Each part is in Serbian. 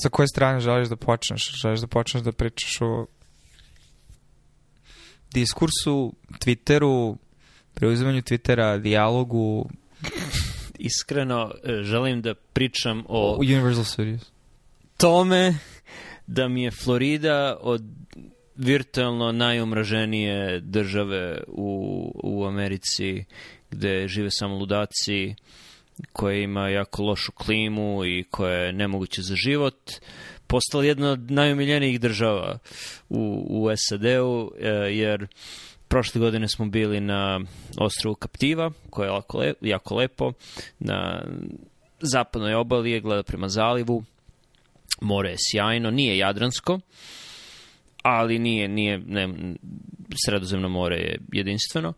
sa koje strane želiš da počneš? Želiš da počneš da pričaš o diskursu, Twitteru, preuzimanju Twittera, dijalogu? Iskreno, e, želim da pričam o... Universal Studios. Tome da mi je Florida od virtualno najomraženije države u, u Americi gde žive samo ludaci uh, koja ima jako lošu klimu i koja je nemoguća za život, postala jedna od najomiljenijih država u, u SAD-u, e, jer prošle godine smo bili na ostrovu Kaptiva, koje je jako, le, jako lepo, na zapadnoj obali je, gleda prema zalivu, more je sjajno, nije Jadransko, ali nije, nije ne, Sredozemno more je jedinstveno. Uh,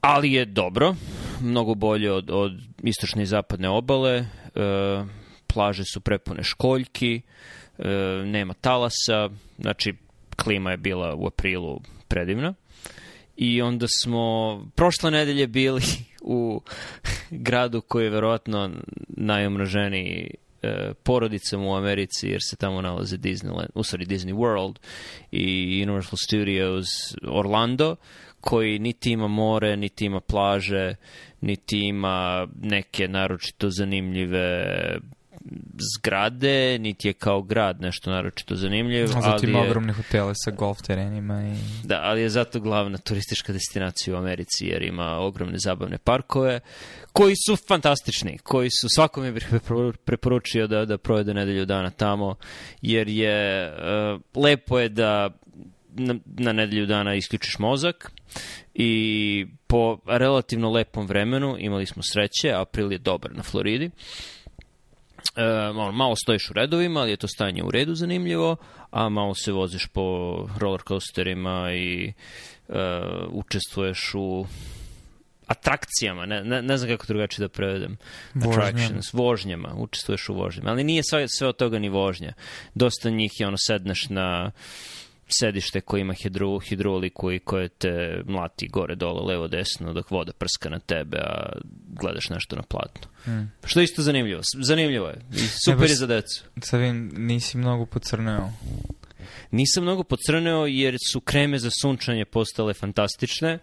ali je dobro, mnogo bolje od, od istočne i zapadne obale, e, plaže su prepune školjki, e, nema talasa, znači klima je bila u aprilu predivna. I onda smo prošle nedelje bili u gradu koji je verovatno najomraženiji e, porodicama u Americi jer se tamo nalaze Disneyland, u stvari Disney World i Universal Studios Orlando koji niti ima more, niti ima plaže, niti ima neke naročito zanimljive zgrade, niti je kao grad nešto naročito zanimljivo. zanimljiv. Zato ima ogromne hotele sa golf terenima. I... Da, ali je zato glavna turistička destinacija u Americi, jer ima ogromne zabavne parkove, koji su fantastični, koji su, svakom je bih preporučio da, da provede nedelju dana tamo, jer je, uh, lepo je da na, na nedelju dana isključiš mozak i po relativno lepom vremenu imali smo sreće, april je dobar na Floridi. E, malo, malo stojiš u redovima, ali je to stanje u redu zanimljivo, a malo se voziš po roller coasterima i e, učestvuješ u atrakcijama, ne, ne, ne znam kako drugačije da prevedem, attractions, vožnjama, učestvuješ u vožnjama, ali nije sve, sve od toga ni vožnja. Dosta njih je ono, sedneš na uh, sedište koje ima hidro, hidroliku i koje te mlati gore, dole, levo, desno dok voda prska na tebe, a gledaš nešto na platnu. Mm. Što je isto zanimljivo. Zanimljivo je. I super je za decu. Savin, nisi mnogo pocrneo. Nisam mnogo pocrneo jer su kreme za sunčanje postale fantastične.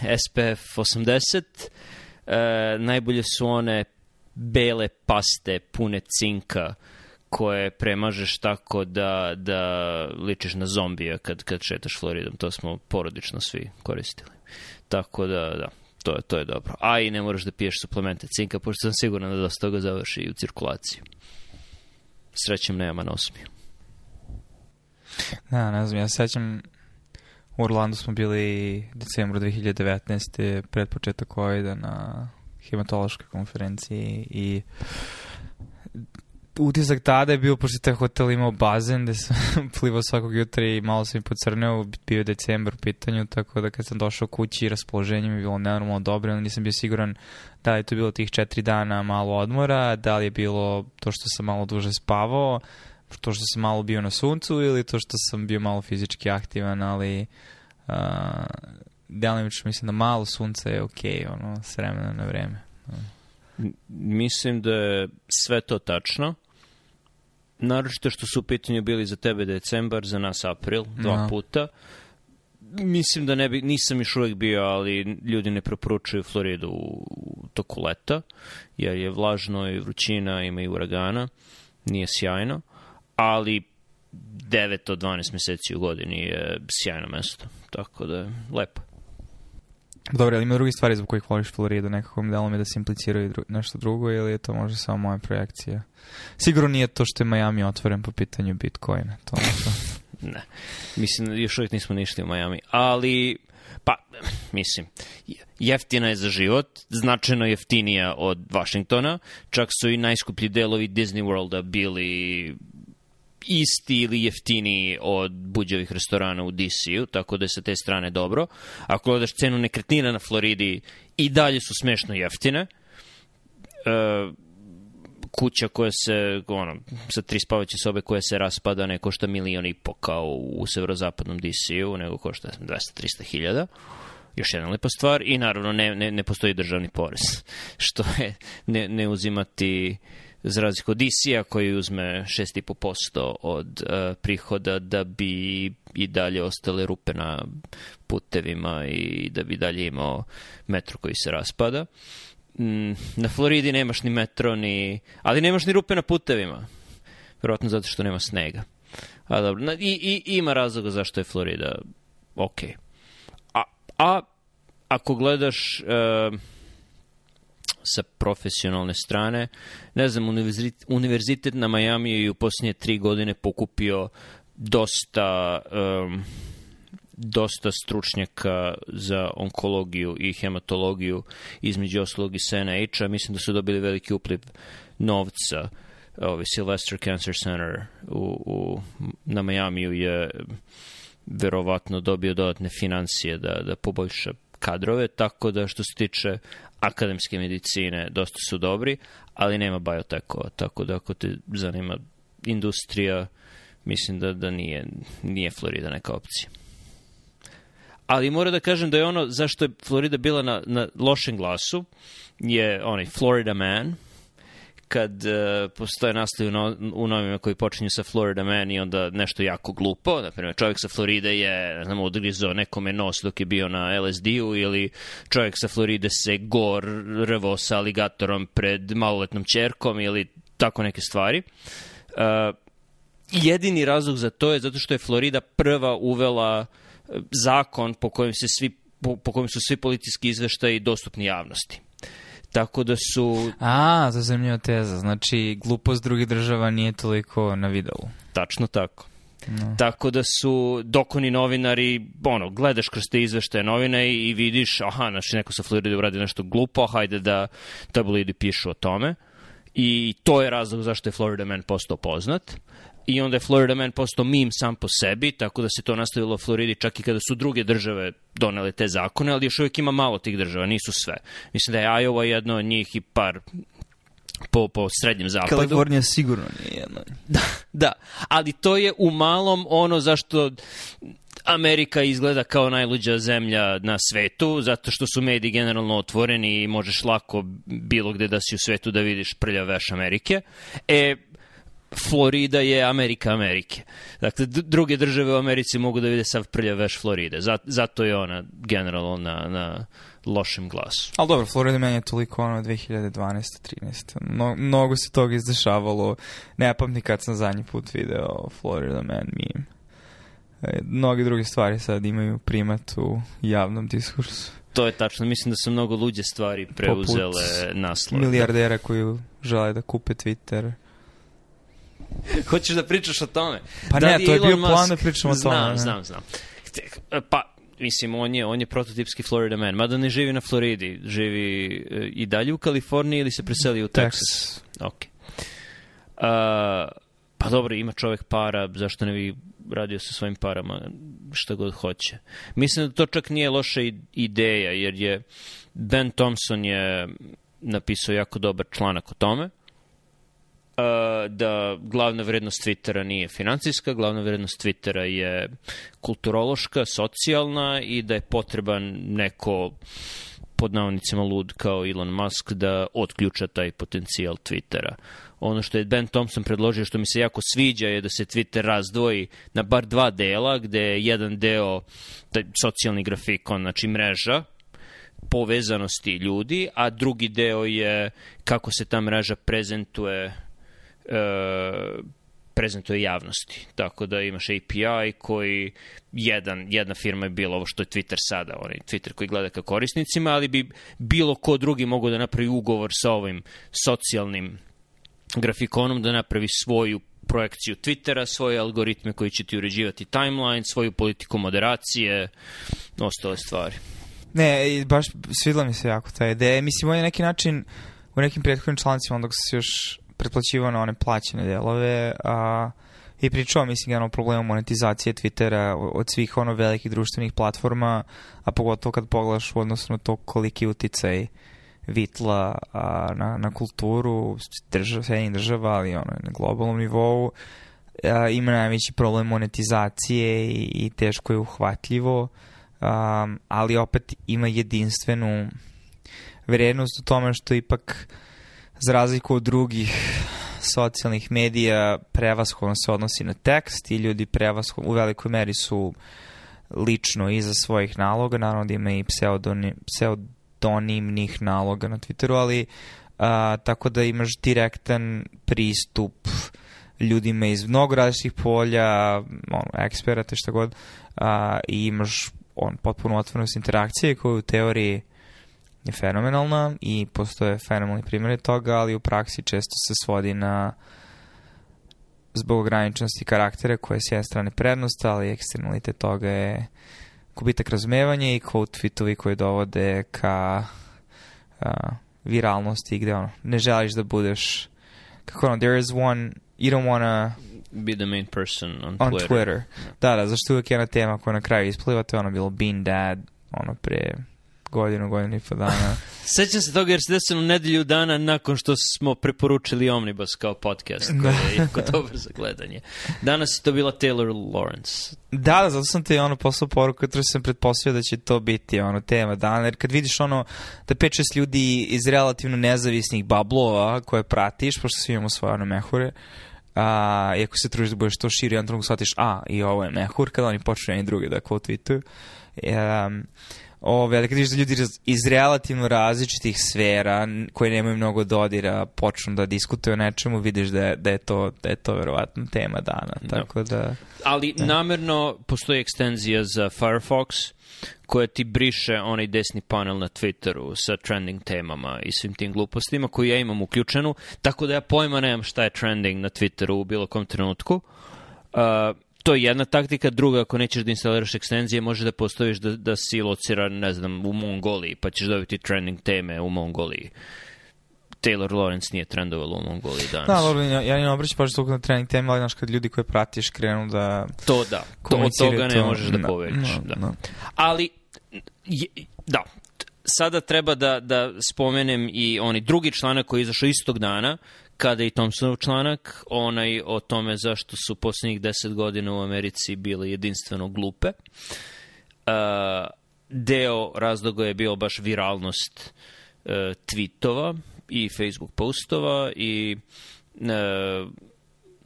SPF 80. E, najbolje su one bele paste pune cinka koje premažeš tako da, da ličiš na zombija kad, kad šetaš Floridom. To smo porodično svi koristili. Tako da, da, to je, to je dobro. A i ne moraš da piješ suplemente cinka, pošto sam siguran da dosta toga završi i u cirkulaciji. Srećem nema na osmiju. Da, ne znam, ja sećam u Orlandu smo bili decembru 2019. pred početak covid na hematološkoj konferenciji i utisak tada je bio, pošto taj hotel imao bazen gde sam plivao svakog jutra i malo sam i pocrneo, bio je decembar u pitanju, tako da kad sam došao kući raspoloženje mi je bilo nenormalno dobro, onda nisam bio siguran da li je to bilo tih četiri dana malo odmora, da li je bilo to što sam malo duže spavao, to što sam malo bio na suncu ili to što sam bio malo fizički aktivan, ali uh, delimično mislim da malo sunca je okej, okay, ono, s vremena na vreme. Mislim da je sve to tačno naročito što su u pitanju bili za tebe decembar, za nas april, dva no. Da. puta. Mislim da ne bi, nisam još uvek bio, ali ljudi ne preporučuju Floridu u toku leta, jer je vlažno i vrućina, ima i uragana, nije sjajno, ali 9 od 12 meseci u godini je sjajno mesto, tako da je lepo. Dobro, ali ima drugi stvari zbog kojih voliš Floridu, nekako mi dalo mi da se impliciraju dru nešto drugo ili je to možda samo moja projekcija. Sigurno nije to što je Miami otvoren po pitanju Bitcoina. To to. ne, mislim, još uvijek nismo ništa u Miami, ali... Pa, mislim, jeftina je za život, značajno jeftinija od Vašingtona, čak su i najskuplji delovi Disney Worlda bili isti ili jeftiniji od buđevih restorana u DC-u, tako da je sa te strane dobro. Ako gledaš cenu nekretnina na Floridi, i dalje su smešno jeftine. E, kuća koja se, ono, sa tri spavaće sobe koja se raspada ne košta milion i po kao u severozapadnom DC-u, nego košta 200-300 hiljada. Još jedna lepa stvar i naravno ne, ne, ne postoji državni porez, što je ne, ne uzimati za razliku od DC-a koji uzme 6,5% od uh, prihoda da bi i dalje ostale rupe na putevima i da bi dalje imao metro koji se raspada. Mm, na Floridi nemaš ni metro, ni... ali nemaš ni rupe na putevima. Vjerojatno zato što nema snega. A dobro, i, i, ima razloga zašto je Florida Okay. A, a ako gledaš... Uh, sa profesionalne strane. Ne znam, univerzitet, univerzitet na Miami je u posljednje tri godine pokupio dosta... Um, dosta stručnjaka za onkologiju i hematologiju, između oslog i SNH-a. Mislim da su dobili veliki upliv novca. Ovi Sylvester Cancer Center u, u, na Majamiju je verovatno dobio dodatne financije da, da poboljša kadrove, tako da što se tiče akademske medicine dosta su dobri, ali nema biotekova, tako da ako te zanima industrija, mislim da, da nije, nije Florida neka opcija. Ali moram da kažem da je ono zašto je Florida bila na, na lošem glasu, je onaj Florida man, kad uh, postoje nastavi u, no, u novima koji počinju sa Florida Man i onda nešto jako glupo, na primjer čovjek sa Floride je, ne znam, odgrizao nekome nos dok je bio na LSD-u ili čovjek sa Floride se gor rvo sa aligatorom pred maloletnom čerkom ili tako neke stvari. Uh, jedini razlog za to je zato što je Florida prva uvela e, zakon po kojem se svi po, po kojem su svi politički izveštaji dostupni javnosti. Tako da su... A, to je zanimljiva teza. Znači, glupost drugih država nije toliko na videlu. Tačno tako. No. Tako da su dokoni novinari, ono, gledaš kroz te izveštaje novina i, i vidiš, aha, znači neko sa Floride uradi nešto glupo, hajde da tabloidi pišu o tome. I to je razlog zašto je Florida Man postao poznat i onda je Florida Man postao mim sam po sebi, tako da se to nastavilo u Floridi čak i kada su druge države donele te zakone, ali još uvijek ima malo tih država, nisu sve. Mislim da je Iowa jedno od njih i par po, po srednjem zapadu. Kalifornija sigurno nije jedna. Da, da, ali to je u malom ono zašto Amerika izgleda kao najluđa zemlja na svetu, zato što su mediji generalno otvoreni i možeš lako bilo gde da si u svetu da vidiš prljav veš Amerike. E, Florida je Amerika Amerike. Dakle, druge države u Americi mogu da vide sav prljav veš Floride. Zato je ona generalno na, na lošem glasu. Ali dobro, Florida meni je toliko ono 2012-13. No, mnogo se toga izdešavalo. Ne pamti kad sam zadnji put video Florida Man meme. E, mnoge druge stvari sad imaju primat u javnom diskursu. To je tačno. Mislim da su mnogo luđe stvari preuzele Poput naslove. milijardera koji žele da kupe Twitter Hoćeš da pričaš o tome? Pa da ne, to je Elon bio Musk... plan da pričamo o tome. Znam, znam, znam. E, pa, mislim, on je, on je prototipski Florida man, mada ne živi na Floridi, živi e, i dalje u Kaliforniji ili se preselio u Texas? Texas. Ok. A, e, pa dobro, ima čovek para, zašto ne bi radio sa svojim parama šta god hoće. Mislim da to čak nije loša ideja, jer je Ben Thompson je napisao jako dobar članak o tome da glavna vrednost Twittera nije financijska, glavna vrednost Twittera je kulturološka, socijalna i da je potreban neko pod navodnicima lud kao Elon Musk da otključa taj potencijal Twittera. Ono što je Ben Thompson predložio što mi se jako sviđa je da se Twitter razdvoji na bar dva dela, gde je jedan deo taj socijalni grafikon, znači mreža, povezanosti ljudi, a drugi deo je kako se ta mreža prezentuje e, prezentuje javnosti. Tako da imaš API koji jedan, jedna firma je bila ovo što je Twitter sada, onaj Twitter koji gleda ka korisnicima, ali bi bilo ko drugi mogao da napravi ugovor sa ovim socijalnim grafikonom da napravi svoju projekciju Twittera, svoje algoritme koji će ti uređivati timeline, svoju politiku moderacije, ostale stvari. Ne, baš svidla mi se jako ta ideja. Mislim, on je neki način u nekim prethodnim člancima, onda se još pretplaćivao na one plaćene delove, a, i pričao, mislim, o problemu monetizacije Twittera od svih ono velikih društvenih platforma, a pogotovo kad poglaš u odnosu na to koliki uticaj vitla a, na, na kulturu, država, sve država, ali ono, na globalnom nivou, a, ima najveći problem monetizacije i, i teško je uhvatljivo, a, ali opet ima jedinstvenu vrednost u tome što ipak za razliku od drugih socijalnih medija prevashodno se odnosi na tekst i ljudi prevashodno u velikoj meri su lično iza svojih naloga, naravno da ima i pseudonim, pseudonimnih naloga na Twitteru, ali a, tako da imaš direktan pristup ljudima iz mnogo različitih polja, on, eksperata, šta god, a, i imaš on, potpuno otvornost interakcije koju u teoriji je fenomenalna i postoje fenomenalni primjeri toga, ali u praksi često se svodi na zbog ograničenosti karaktere koje je s jedne strane prednost, ali eksternalite toga je gubitak razumevanja i quote fitovi koji dovode ka uh, viralnosti gde ono, ne želiš da budeš kako ono, there is one, you don't wanna be the main person on, on Twitter. Twitter. Da, da, zašto uvijek jedna tema koja na kraju ispliva, to je ono bilo Bean dad, ono pre godinu, godinu i po dana. Sećam se toga jer se desilo nedelju dana nakon što smo preporučili Omnibus kao podcast da. koji je jako dobar za gledanje. Danas je to bila Taylor Lawrence. Da, da, zato sam ti ono poslao poruku, jer sam pretpostavio da će to biti ono tema dana, jer kad vidiš ono da 5-6 ljudi iz relativno nezavisnih bablova koje pratiš, pošto svi imamo svoje ono mehure, a, ako se trudiš da budeš to širi, jedan drugog shvatiš, a, i ovo je mehur, kada oni počnu i druge da kvotvituju. Um, Ove, da kad vidiš da ljudi iz relativno različitih sfera koji nemaju mnogo dodira počnu da diskutuju o nečemu, vidiš da je, da je, to, da je to verovatno tema dana. Da. Tako da, Ali da. namerno postoji ekstenzija za Firefox koja ti briše onaj desni panel na Twitteru sa trending temama i svim tim glupostima koju ja imam uključenu, tako da ja pojma nemam šta je trending na Twitteru u bilo kom trenutku. Uh, to je jedna taktika, druga ako nećeš da instaliraš ekstenzije, možeš da postaviš da, da si locira, ne znam, u Mongoliji, pa ćeš dobiti trending teme u Mongoliji. Taylor Lawrence nije trendovala u Mongoliji danas. Da, dobro, ja, ja ne obraćam pažnju toliko na trending teme, ali znaš kad ljudi koje pratiš krenu da... To da, to, od toga ne to, možeš da, da pobeđeš. Da, da, da. Ali, je, da, sada treba da, da spomenem i oni drugi članak koji je izašao istog dana, kada i Thompsonov članak, onaj o tome zašto su poslednjih deset godina u Americi bile jedinstveno glupe. Uh, deo razloga je bio baš viralnost uh, tweetova i Facebook postova i uh,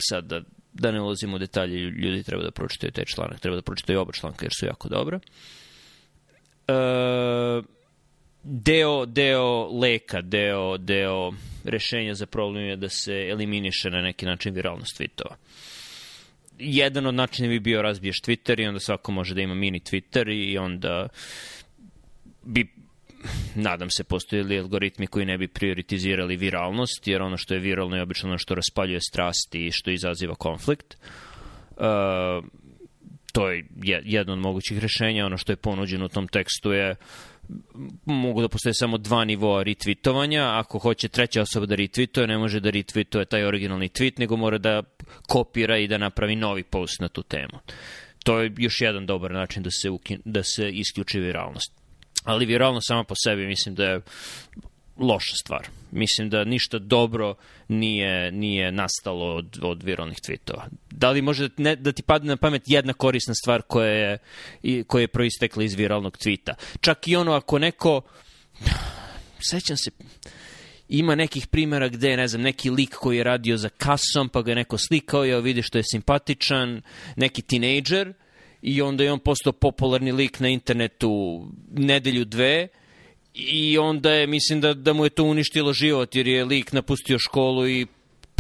sad da, da ne ulazimo u detalje, ljudi treba da pročitaju taj članak, treba da pročitaju oba članka jer su jako dobra. Uh, deo, deo leka, deo, deo rešenja za problem je da se eliminiše na neki način viralnost tweetova. Jedan od načina bi bio razbiješ Twitter i onda svako može da ima mini Twitter i onda bi nadam se postojili algoritmi koji ne bi prioritizirali viralnost, jer ono što je viralno je obično ono što raspaljuje strasti i što izaziva konflikt. Uh, to je jedno od mogućih rešenja, ono što je ponuđeno u tom tekstu je mogu da postoje samo dva nivoa retweetovanja, ako hoće treća osoba da retweetuje, ne može da retweetuje taj originalni tweet, nego mora da kopira i da napravi novi post na tu temu. To je još jedan dobar način da se, ukin, da se isključi viralnost ali viralnost sama po sebi mislim da je loša stvar. Mislim da ništa dobro nije, nije nastalo od, od viralnih tweetova. Da li može ne, da ti padne na pamet jedna korisna stvar koja je, koja je proistekla iz viralnog tweeta? Čak i ono ako neko... Sećam se, ima nekih primjera gde, ne znam, neki lik koji je radio za kasom, pa ga je neko slikao, ja vidi što je simpatičan, neki tinejdžer, i onda je on postao popularni lik na internetu nedelju dve, i onda je, mislim da, da mu je to uništilo život, jer je lik napustio školu i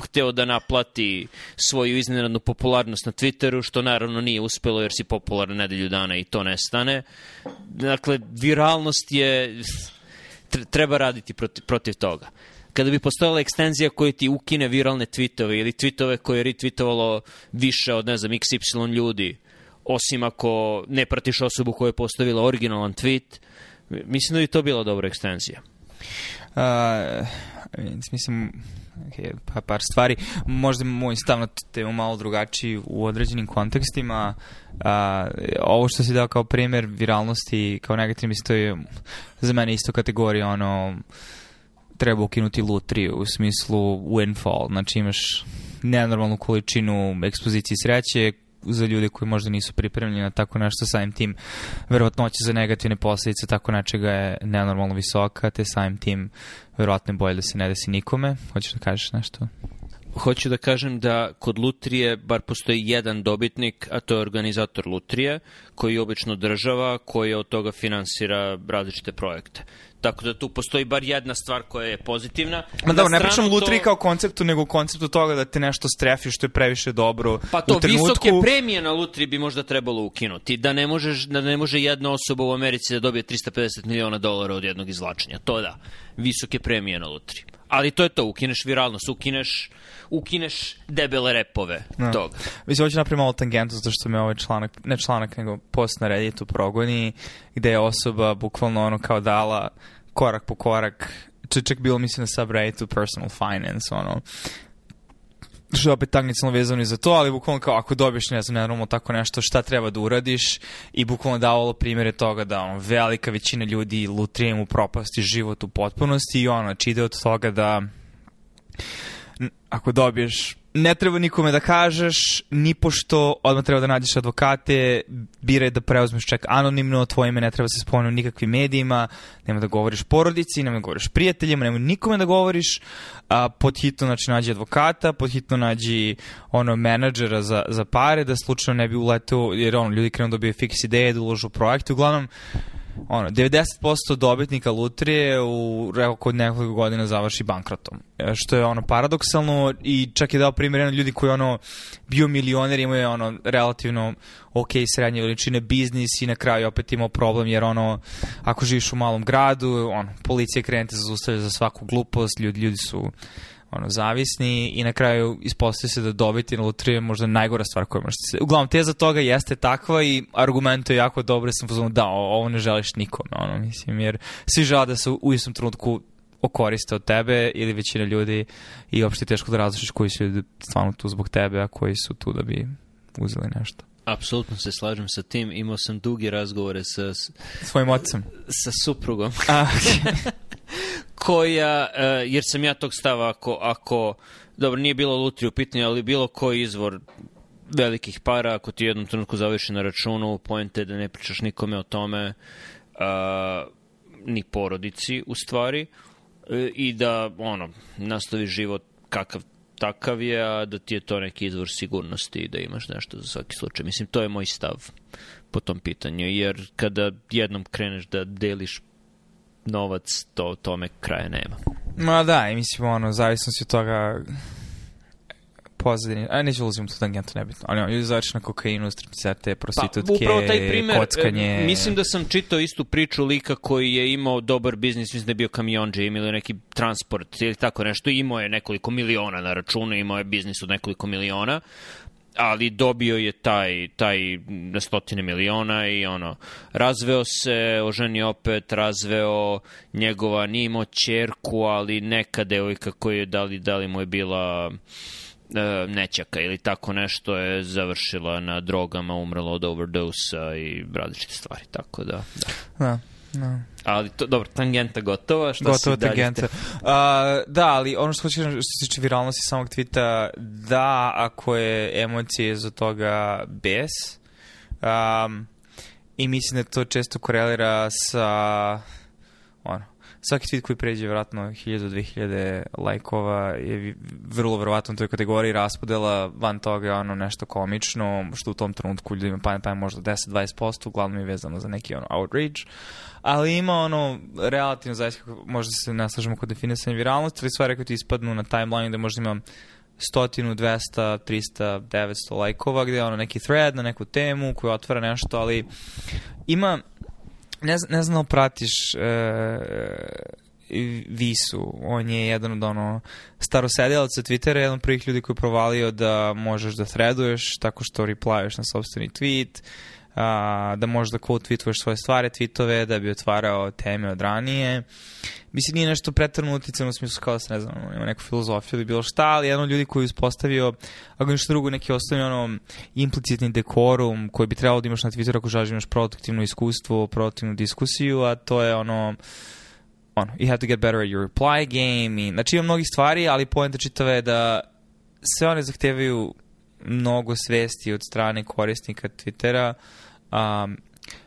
hteo da naplati svoju iznenadnu popularnost na Twitteru, što naravno nije uspelo jer si popularan nedelju dana i to nestane. Dakle, viralnost je... Treba raditi protiv, protiv toga. Kada bi postojala ekstenzija koja ti ukine viralne tweetove ili tweetove koje je retweetovalo više od, ne znam, xy ljudi, osim ako ne pratiš osobu koja je postavila originalan tweet, Mislim da bi to bila dobra ekstenzija. Uh, mislim, pa par stvari. Možda moj stav na temu malo drugačiji u određenim kontekstima. A, ovo što si dao kao primer viralnosti, kao negativni, mislim, to je za mene isto kategorija, ono, treba ukinuti lutriju u smislu windfall. Znači imaš nenormalnu količinu ekspozicije sreće za ljude koji možda nisu pripremljeni na tako nešto samim tim verovatnoća za negativne posledice tako nečega je nenormalno visoka te samim tim verovatno je bolje da se ne desi nikome hoćeš da kažeš nešto? Hoću da kažem da kod lutrije bar postoji jedan dobitnik, a to je organizator lutrije, koji je obično država, koji od toga finansira različite projekte. Tako da tu postoji bar jedna stvar koja je pozitivna. Ma da, ne pričam lutri to... kao konceptu, nego konceptu toga da te nešto strefi što je previše dobro Pa to, u trenutku... visoke premije na lutri bi možda trebalo ukinuti. Da ne, možeš, da ne može jedna osoba u Americi da dobije 350 miliona dolara od jednog izvlačenja. To da, visoke premije na lutri ali to je to, ukineš viralnost, ukineš, ukineš debele repove ja. Da. tog. Mislim, hoću da napraviti malo tangentu, zato što me ovaj članak, ne članak, nego post na Redditu progoni, gde je osoba bukvalno ono kao dala korak po korak, čeček bilo mislim na subredditu personal finance, ono, što je opet tangecijalno vezano i za to, ali bukvalno kao ako dobiješ, ne znam, nenormalno tako nešto, šta treba da uradiš i bukvalno davalo primere toga da on, velika većina ljudi lutrijem u propasti život u potpunosti i ono, znači ide od toga da ako dobiješ ne treba nikome da kažeš, ni pošto odmah treba da nađeš advokate, biraj da preuzmeš ček anonimno, tvoje ime ne treba se spomenu nikakvim medijima, nema da govoriš porodici, nema da govoriš prijateljima, nema nikome da govoriš, a, pod hitno znači, nađi advokata, pod hitno nađi ono, menadžera za, za pare, da slučajno ne bi uleteo, jer ono, ljudi krenu da dobiju fiks ideje, da uložu projekte, uglavnom, ono, 90% dobitnika lutrije u kod nekoliko godina završi bankrotom. E, što je ono paradoksalno i čak je dao primjer jedan ljudi koji ono bio milioner imaju ono relativno ok srednje veličine biznis i na kraju opet imao problem jer ono ako živiš u malom gradu, ono, policija krenete zaustavlja za svaku glupost, ljudi, ljudi su ono, zavisni i na kraju ispostavio se da dobiti na loteriju možda najgora stvar koja možete da se... Uglavnom, teza toga jeste takva i argument je jako dobro, sam pozvao da, ovo ne želiš nikome, ono, mislim, jer svi žele da se u istom trenutku okoriste od tebe ili većina ljudi i uopšte je teško da različiš koji su stvarno tu zbog tebe, a koji su tu da bi uzeli nešto. Apsolutno se slažem sa tim. Imao sam dugi razgovore sa... Svojim ocem. Sa suprugom. A, okay. koja, e, jer sam ja tog stava ako, ako dobro, nije bilo lutri u pitanju, ali bilo koji izvor velikih para, ako ti jednom trenutku završi na računu, pojente da ne pričaš nikome o tome, uh, ni porodici u stvari, e, i da ono, nastavi život kakav takav je, a da ti je to neki izvor sigurnosti i da imaš nešto za svaki slučaj. Mislim, to je moj stav po tom pitanju, jer kada jednom kreneš da deliš novac, to tome kraja nema. Ma da, i mislim, ono, zavisno si od toga pozadini, a neću da ulazim u tu tangentu, nebitno, ali on je zač na kokainu, stripcete, pa, prostitutke, pa, taj primer, kockanje. E, mislim da sam čitao istu priču lika koji je imao dobar biznis, mislim da je bio kamionđe, ili neki transport ili tako nešto, imao je nekoliko miliona na računu, imao je biznis od nekoliko miliona, ali dobio je taj, taj na stotine miliona i ono, razveo se, oženio opet, razveo njegova, nije imao čerku, ali neka devojka koju je, da li, da li mu je bila E, nećaka ili tako nešto je završila na drogama, umrla od overdose i različite stvari, tako da. Da. da. No. Da. Ali to, dobro, tangenta gotova, šta gotova si tangenta. Te... A, da, ali ono što hoćeš, što se tiče viralnosti samog tvita, da, ako je emocije za toga bes, um, i mislim da to često korelira sa ono, svaki tweet koji pređe vjerojatno 1000-2000 lajkova je vrlo vjerovatno u toj kategoriji raspodela, van toga je ono nešto komično, što u tom trenutku ljudima pa pa možda 10-20%, uglavnom je vezano za neki ono outrage, ali ima ono relativno zaista, možda se naslažemo kod definisanja viralnosti, ali stvari koje ti ispadnu na timeline da možda ima stotinu, 200, 300, 900 lajkova gde je ono neki thread na neku temu koju otvara nešto, ali ima ne, ne znam da pratiš uh, Visu, on je jedan od ono starosedelaca Twittera, jedan od prvih ljudi koji je provalio da možeš da threaduješ tako što replyuješ na sobstveni tweet a, da možeš da quote tweetuješ svoje stvari, tweetove, da bi otvarao teme od ranije. Mislim, nije nešto pretrno uticano u smislu kao da se, ne znam, ima neku filozofiju ili bilo šta, ali jedan od ljudi koji je uspostavio, ako ništa drugo, neki ostavio ono implicitni dekorum koji bi trebalo da imaš na Twitteru ako želiš da imaš produktivno iskustvo, produktivnu diskusiju, a to je ono ono, you have to get better at your reply game i, znači ima mnogih stvari, ali poenta čitave je da sve one zahtevaju mnogo svesti od strane korisnika Twittera, a,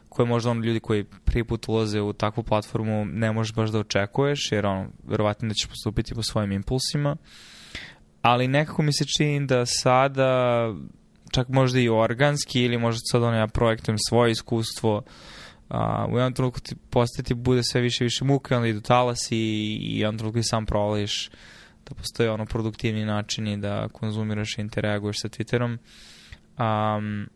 koje možda on ljudi koji prvi put ulaze u takvu platformu ne možeš baš da očekuješ, jer ono, verovatno da ćeš postupiti po svojim impulsima. Ali nekako mi se čini da sada, čak možda i organski, ili možda sad ono ja projektujem svoje iskustvo, a, u jednom trenutku ti postati bude sve više više muke, onda idu talasi i u jednom trenutku i sam provališ da postoje ono produktivni načini da konzumiraš i interaguješ sa Twitterom. Um,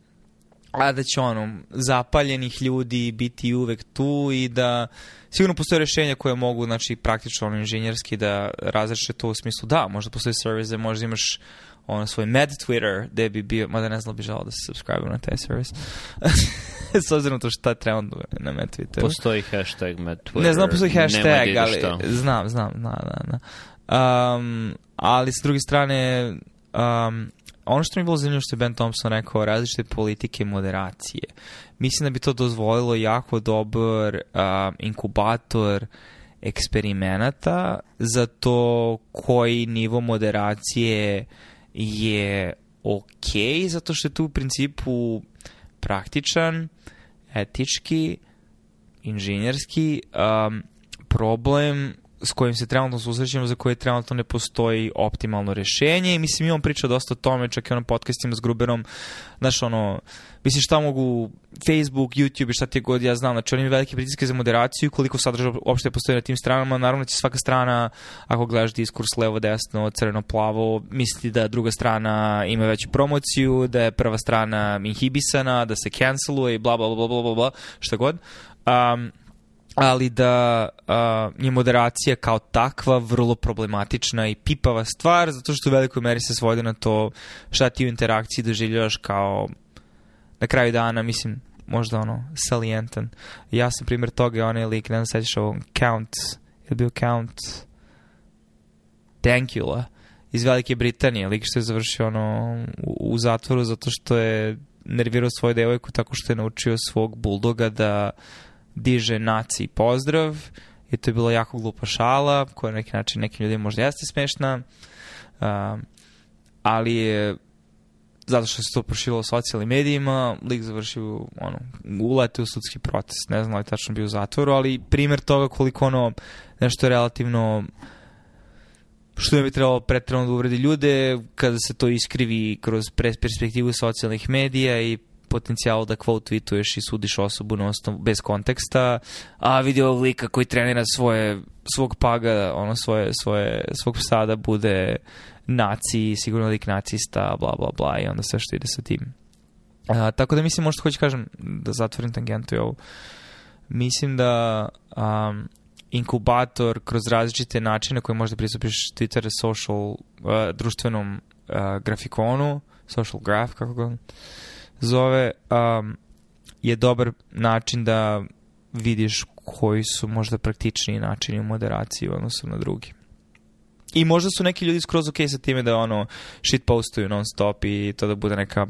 a da će ono, zapaljenih ljudi biti uvek tu i da sigurno postoje rešenja koje mogu, znači praktično ono, inženjerski da razreše to u smislu, da, možda postoji servis da možda imaš ono svoj med Twitter gde bi bio, mada ne znam bi želao da se subscribe na taj servis. S obzirom to šta je trenutno na med Twitteru. Postoji hashtag med Twitter. Ne znam, postoji hashtag, ali znam, znam, da, da, da. Um, ali s druge strane, um, ono što mi je bilo zanimljivo što je Ben Thompson rekao, različite politike moderacije. Mislim da bi to dozvolilo jako dobar um, inkubator eksperimenata za to koji nivo moderacije je ok, zato što je tu u principu praktičan, etički, inženjerski um, problem s kojim se trenutno susrećemo, za koje trenutno ne postoji optimalno rešenje i mislim imam on priča dosta o tome, čak i onom podcastima s Gruberom, znaš ono, mislim šta mogu Facebook, YouTube i šta ti god ja znam, znači oni imaju velike pritiske za moderaciju, koliko sadržaja uopšte postoji na tim stranama, naravno da će svaka strana, ako gledaš diskurs levo, desno, crveno, plavo, misli da druga strana ima veću promociju, da je prva strana inhibisana, da se canceluje i bla bla bla bla bla bla, šta god. Um, ali da a, je moderacija kao takva vrlo problematična i pipava stvar, zato što u velikoj meri se svodi na to šta ti u interakciji doživljavaš kao na kraju dana, mislim, možda ono, salientan. Ja sam primjer toga, je onaj lik, ne znam sećaš ovo, Count, je bio Count Dankula iz Velike Britanije, lik što je završio ono, u, u zatvoru zato što je nervirao svoju devojku tako što je naučio svog buldoga da uh, diže naci pozdrav i to je bila jako glupa šala koja na neki način nekim ljudima možda jeste smešna uh, ali je zato što se to prošilo u socijalnim medijima, lik završio ono, ulete u sudski proces, ne znam da li tačno bio u zatvoru, ali primer toga koliko ono nešto relativno što ne bi trebalo pretrano da uvredi ljude, kada se to iskrivi kroz perspektivu socijalnih medija i potencijal da quote tweetuješ i sudiš osobu na osnovu, bez konteksta, a vidi ovog lika koji trenira svoje, svog paga, ono svoje, svoje, svog psa da bude naci, sigurno lik nacista, bla, bla, bla, i onda sve što ide sa tim. A, tako da mislim, možda hoću kažem, da zatvorim tangentu i ovo, mislim da um, inkubator kroz različite načine koje možda pristupiš Twitter social, uh, društvenom uh, grafikonu, social graph, kako god, zove, um, je dobar način da vidiš koji su možda praktičniji načini moderacije u odnosu na drugi. I možda su neki ljudi skroz ok sa time da ono shit postuju non stop i to da bude neka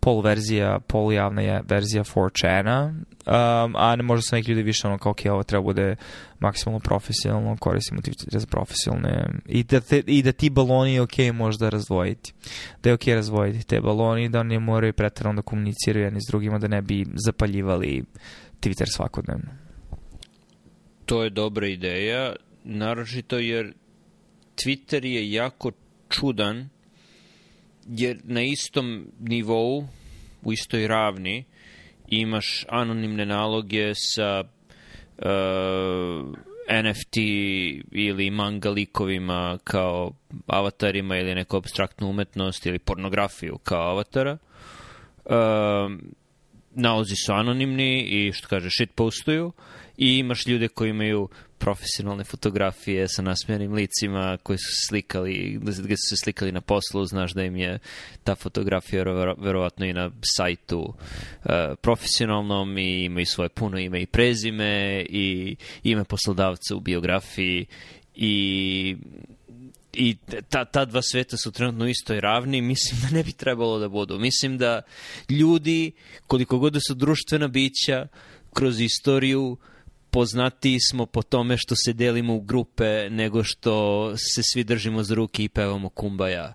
pol verzija, pol javna je verzija 4chana, um, a ne možda su neki ljudi više ono kao, ok, ovo treba bude maksimalno profesionalno, koristimo ti za profesionalne, i da, te, i da ti baloni je ok možda razdvojiti. Da je ok razdvojiti te baloni, da oni moraju pretarano da komuniciraju jedni s drugima, da ne bi zapaljivali Twitter svakodnevno. To je dobra ideja, naročito jer Twitter je jako čudan, jer na istom nivou, u istoj ravni, imaš anonimne naloge sa uh, eh, NFT ili manga likovima kao avatarima ili neku abstraktnu umetnost ili pornografiju kao avatara. Uh, nalozi su anonimni i što kaže shit postuju i imaš ljude koji imaju profesionalne fotografije sa nasmijanim licima koji su slikali, gde su se slikali na poslu, znaš da im je ta fotografija vero, verovatno i na sajtu e, profesionalnom i imaju svoje puno ime i prezime i ime poslodavca u biografiji i i ta, ta dva sveta su trenutno u istoj ravni, mislim da ne bi trebalo da budu. Mislim da ljudi, koliko god da su društvena bića, kroz istoriju uh, poznati smo po tome što se delimo u grupe nego što se svi držimo za ruke i pevamo kumbaja. E,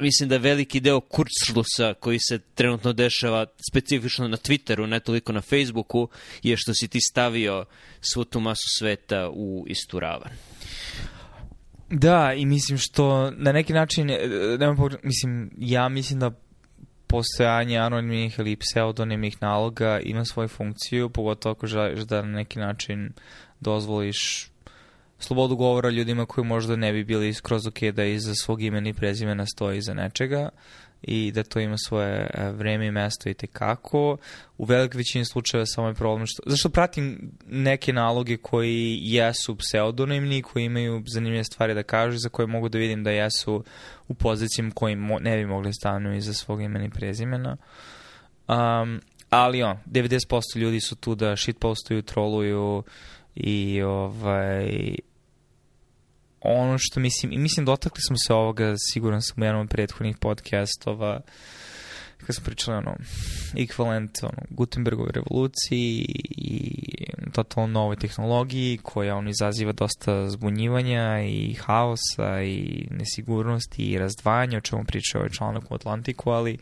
mislim da veliki deo kurclusa koji se trenutno dešava specifično na Twitteru, ne toliko na Facebooku, je što si ti stavio svu tu masu sveta u istu ravan. Da, i mislim što na neki način, e, nema, mislim, ja mislim da postojanje anonimnih ili pseudonimnih naloga ima svoju funkciju, pogotovo ako želiš da na neki način dozvoliš slobodu govora ljudima koji možda ne bi bili skroz ok da iza svog imena i prezimena stoji iza nečega. Uh, i da to ima svoje e, vreme i mesto i tekako. U velik većini slučajeva samo je problem što... Zašto pratim neke naloge koji jesu pseudonimni, koji imaju zanimljive stvari da kažu, za koje mogu da vidim da jesu u pozicijama koji ne bi mogli da stanu iza svog imena i prezimena. Um, ali on, 90% ljudi su tu da shitpostuju, troluju i ovaj, ono što mislim, i mislim dotakli smo se ovoga, siguran sam u jednom od prethodnih podcastova, kada smo pričali ono, ekvivalent ono, Gutenbergove revoluciji i totalno nove tehnologiji koja ono izaziva dosta zbunjivanja i haosa i nesigurnosti i razdvajanja, o čemu pričao ovaj članak u Atlantiku, ali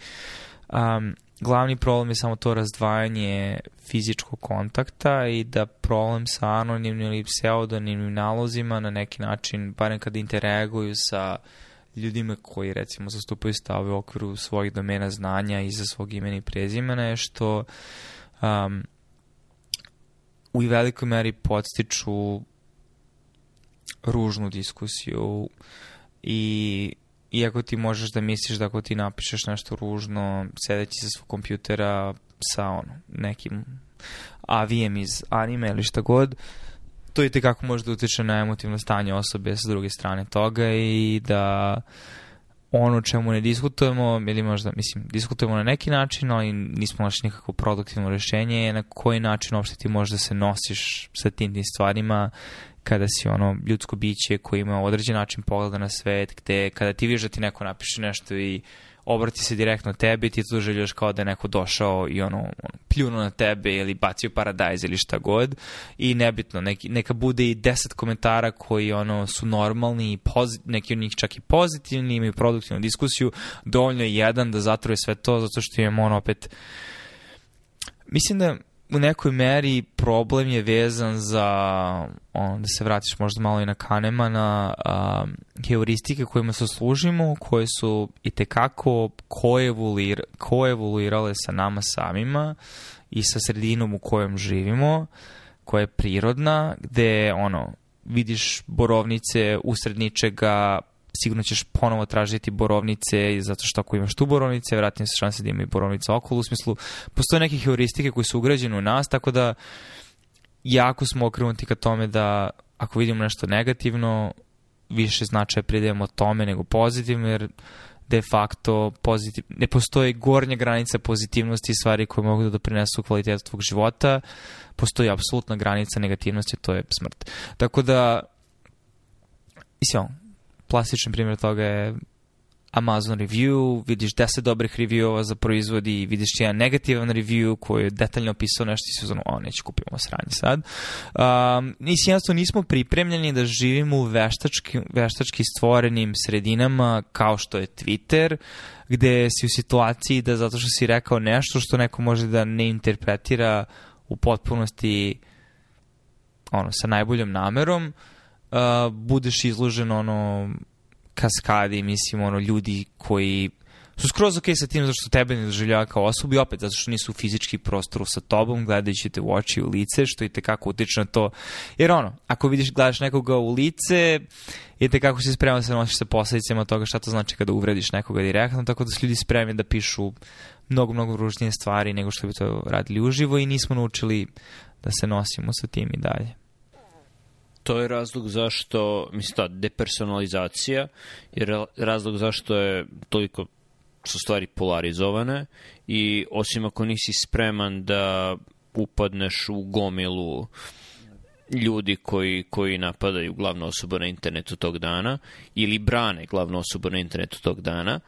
um, glavni problem je samo to razdvajanje fizičkog kontakta i da problem sa anonimnim ili pseudonimnim nalozima na neki način, barem kad interaguju sa ljudima koji recimo zastupaju stave u okviru svojih domena znanja i za svog imena i prezimena je što um, u velikoj meri podstiču ružnu diskusiju i iako ti možeš da misliš da ako ti napišeš nešto ružno, sedeći sa svog kompjutera sa ono, nekim avijem iz anime ili šta god, to i tekako može da utiče na emotivno stanje osobe sa druge strane toga i da ono čemu ne diskutujemo, ili možda, mislim, diskutujemo na neki način, ali nismo našli nikakvo produktivno rešenje, na koji način uopšte ti možeš da se nosiš sa tim, tim stvarima kada si ono ljudsko biće koji ima određen način pogleda na svet, gde kada ti vidiš da ti neko napiše nešto i obrati se direktno tebi, ti to doživljaš kao da je neko došao i ono, ono pljuno na tebe ili bacio paradajz ili šta god i nebitno, neki, neka bude i deset komentara koji ono su normalni i neki od njih čak i pozitivni imaju produktivnu diskusiju, dovoljno je jedan da zatruje sve to zato što imamo ono opet mislim da u nekoj meri problem je vezan za, on, da se vratiš možda malo i na Kanemana, a, heuristike kojima se služimo, koje su i tekako koevoluir, koevoluirale sa nama samima i sa sredinom u kojem živimo, koja je prirodna, gde ono, vidiš borovnice usred ničega, sigurno ćeš ponovo tražiti borovnice i zato što ako imaš tu borovnice, vratno se šanse da ima i borovnica okolo. U smislu, postoje neke heuristike koje su ugrađene u nas, tako da jako smo okrenuti ka tome da ako vidimo nešto negativno, više značaja pridajemo tome nego pozitivno, jer de facto pozitiv, ne postoji gornja granica pozitivnosti i stvari koje mogu da doprinesu kvalitetu tvog života, postoji apsolutna granica negativnosti, to je smrt. Tako da, mislim, plastičan primjer toga je Amazon review, vidiš 10 dobrih reviewova za proizvod i vidiš jedan negativan review koji je detaljno opisao nešto i se uzmano, o, neću kupimo sranje sad. Um, nisi jednostavno nismo pripremljeni da živimo u veštački, veštački stvorenim sredinama kao što je Twitter, gde si u situaciji da zato što si rekao nešto što neko može da ne interpretira u potpunosti ono, sa najboljom namerom, uh, uh, budeš izložen ono kaskadi, mislim, ono, ljudi koji su skroz okej okay sa tim zašto tebe ne doživljava kao osobu i opet zato što nisu u fizički prostoru sa tobom, gledajući te u oči u lice, što i tekako utiče na to. Jer ono, ako vidiš, gledaš nekoga u lice, i tekako si spreman da se nosiš sa posledicama toga šta to znači kada uvrediš nekoga direktno, tako da su ljudi spremni da pišu mnogo, mnogo ružnije stvari nego što bi to radili uživo i nismo naučili da se nosimo sa tim i dalje to je razlog zašto, mislim ta da, depersonalizacija je razlog zašto je toliko su stvari polarizovane i osim ako nisi spreman da upadneš u gomilu ljudi koji, koji napadaju glavnu osobu na internetu tog dana ili brane glavnu osobu na internetu tog dana,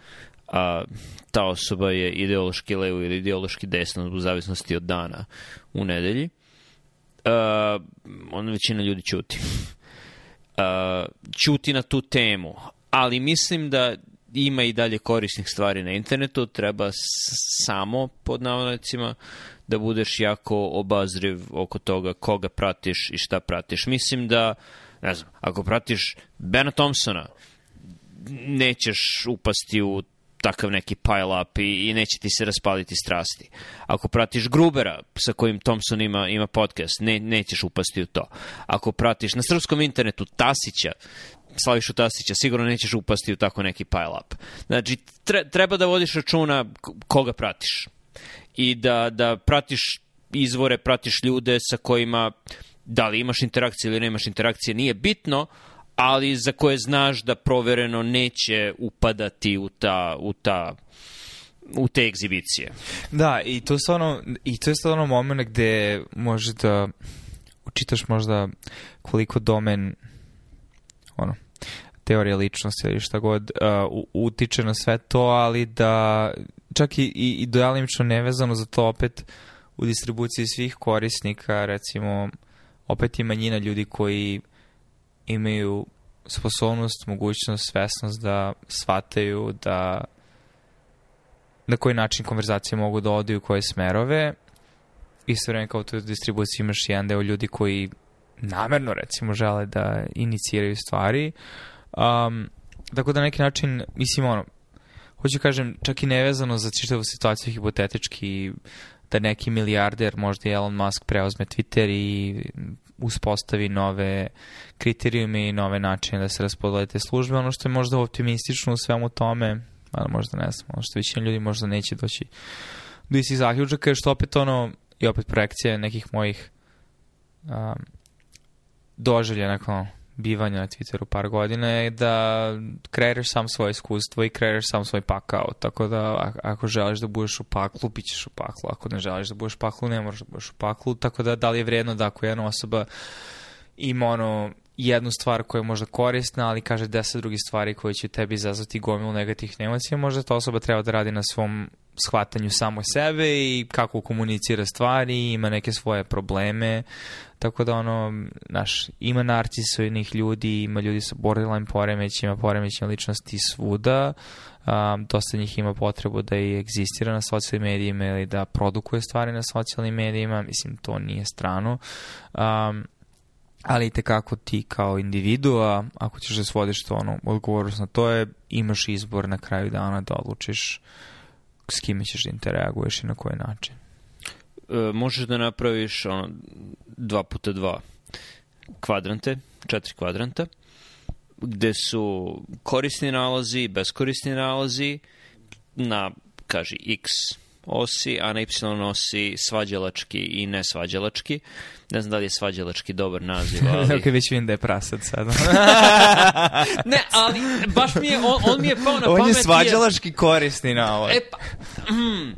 a ta osoba je ideološki levo ili ideološki desno u zavisnosti od dana u nedelji uh, ono većina ljudi ćuti. Uh, ćuti na tu temu, ali mislim da ima i dalje korisnih stvari na internetu, treba samo, pod navodnicima, da budeš jako obazriv oko toga koga pratiš i šta pratiš. Mislim da, ne znam, ako pratiš Bena Thompsona, nećeš upasti u takav neki pile-up i, i neće ti se raspaliti strasti. Ako pratiš Grubera, sa kojim Thompson ima, ima podcast, ne, nećeš upasti u to. Ako pratiš na srpskom internetu Tasića, Slavišu Tasića, sigurno nećeš upasti u tako neki pile-up. Znači, tre, treba da vodiš računa koga pratiš. I da, da pratiš izvore, pratiš ljude sa kojima da li imaš interakcije ili nemaš interakcije, nije bitno, ali za koje znaš da provereno neće upadati u ta, u ta u te egzibicije. Da, i to je stvarno, i to je stvarno moment gde može da učitaš možda koliko domen ono, teorija ličnosti ili šta god uh, utiče na sve to, ali da čak i, i, i dojalimično nevezano za to opet u distribuciji svih korisnika, recimo opet i manjina ljudi koji imaju sposobnost, mogućnost, svesnost da shvataju da na koji način konverzacije mogu da odi u koje smerove. Isto vreme kao u toj distribuciji imaš jedan deo ljudi koji namerno recimo žele da iniciraju stvari. Um, tako da na neki način, mislim ono, hoću da kažem, čak i nevezano za čitavu situaciju hipotetički da neki milijarder, možda Elon Musk preozme Twitter i uspostavi nove kriterijume i nove načine da se raspodelite službe. Ono što je možda optimistično u svemu tome, ali možda ne znam, ono što većina ljudi možda neće doći do istih zaključaka, je što opet ono, i opet projekcija nekih mojih um, doživlja nakon bivanja na Twitteru par godina je da kreiraš sam svoje iskustvo i kreiraš sam svoj pakao. Tako da ako želiš da budeš u paklu, bit ćeš u paklu. Ako ne želiš da budeš u paklu, ne moraš da budeš u paklu. Tako da da li je vredno da ako jedna osoba ima ono jednu stvar koja je možda korisna, ali kaže deset drugih stvari koje će tebi izazvati gomilu negativnih emocija, možda ta osoba treba da radi na svom shvatanju samo sebe i kako komunicira stvari, ima neke svoje probleme, tako da ono, znaš, ima narcisoidnih ljudi, ima ljudi sa borderline poremećima, poremećima ličnosti svuda, um, dosta njih ima potrebu da i egzistira na socijalnim medijima ili da produkuje stvari na socijalnim medijima, mislim, to nije strano. Um, ali te kako ti kao individua, ako ćeš da svodiš to ono, odgovornost na to je, imaš izbor na kraju dana da odlučiš s kime ćeš da interaguješ i na koji način. E, možeš da napraviš ono, dva puta dva kvadrante, četiri kvadranta, gde su korisni nalazi, beskorisni nalazi na, kaži, x osi, a na Y osi svađalački i nesvađalački. Ne znam da li je svađalački dobar naziv, ali... ok, već vidim da je prasad sad. ne, ali baš mi je, on, on mi je pao na on pamet. On je svađalački jer... korisni navod. E, pa, mm,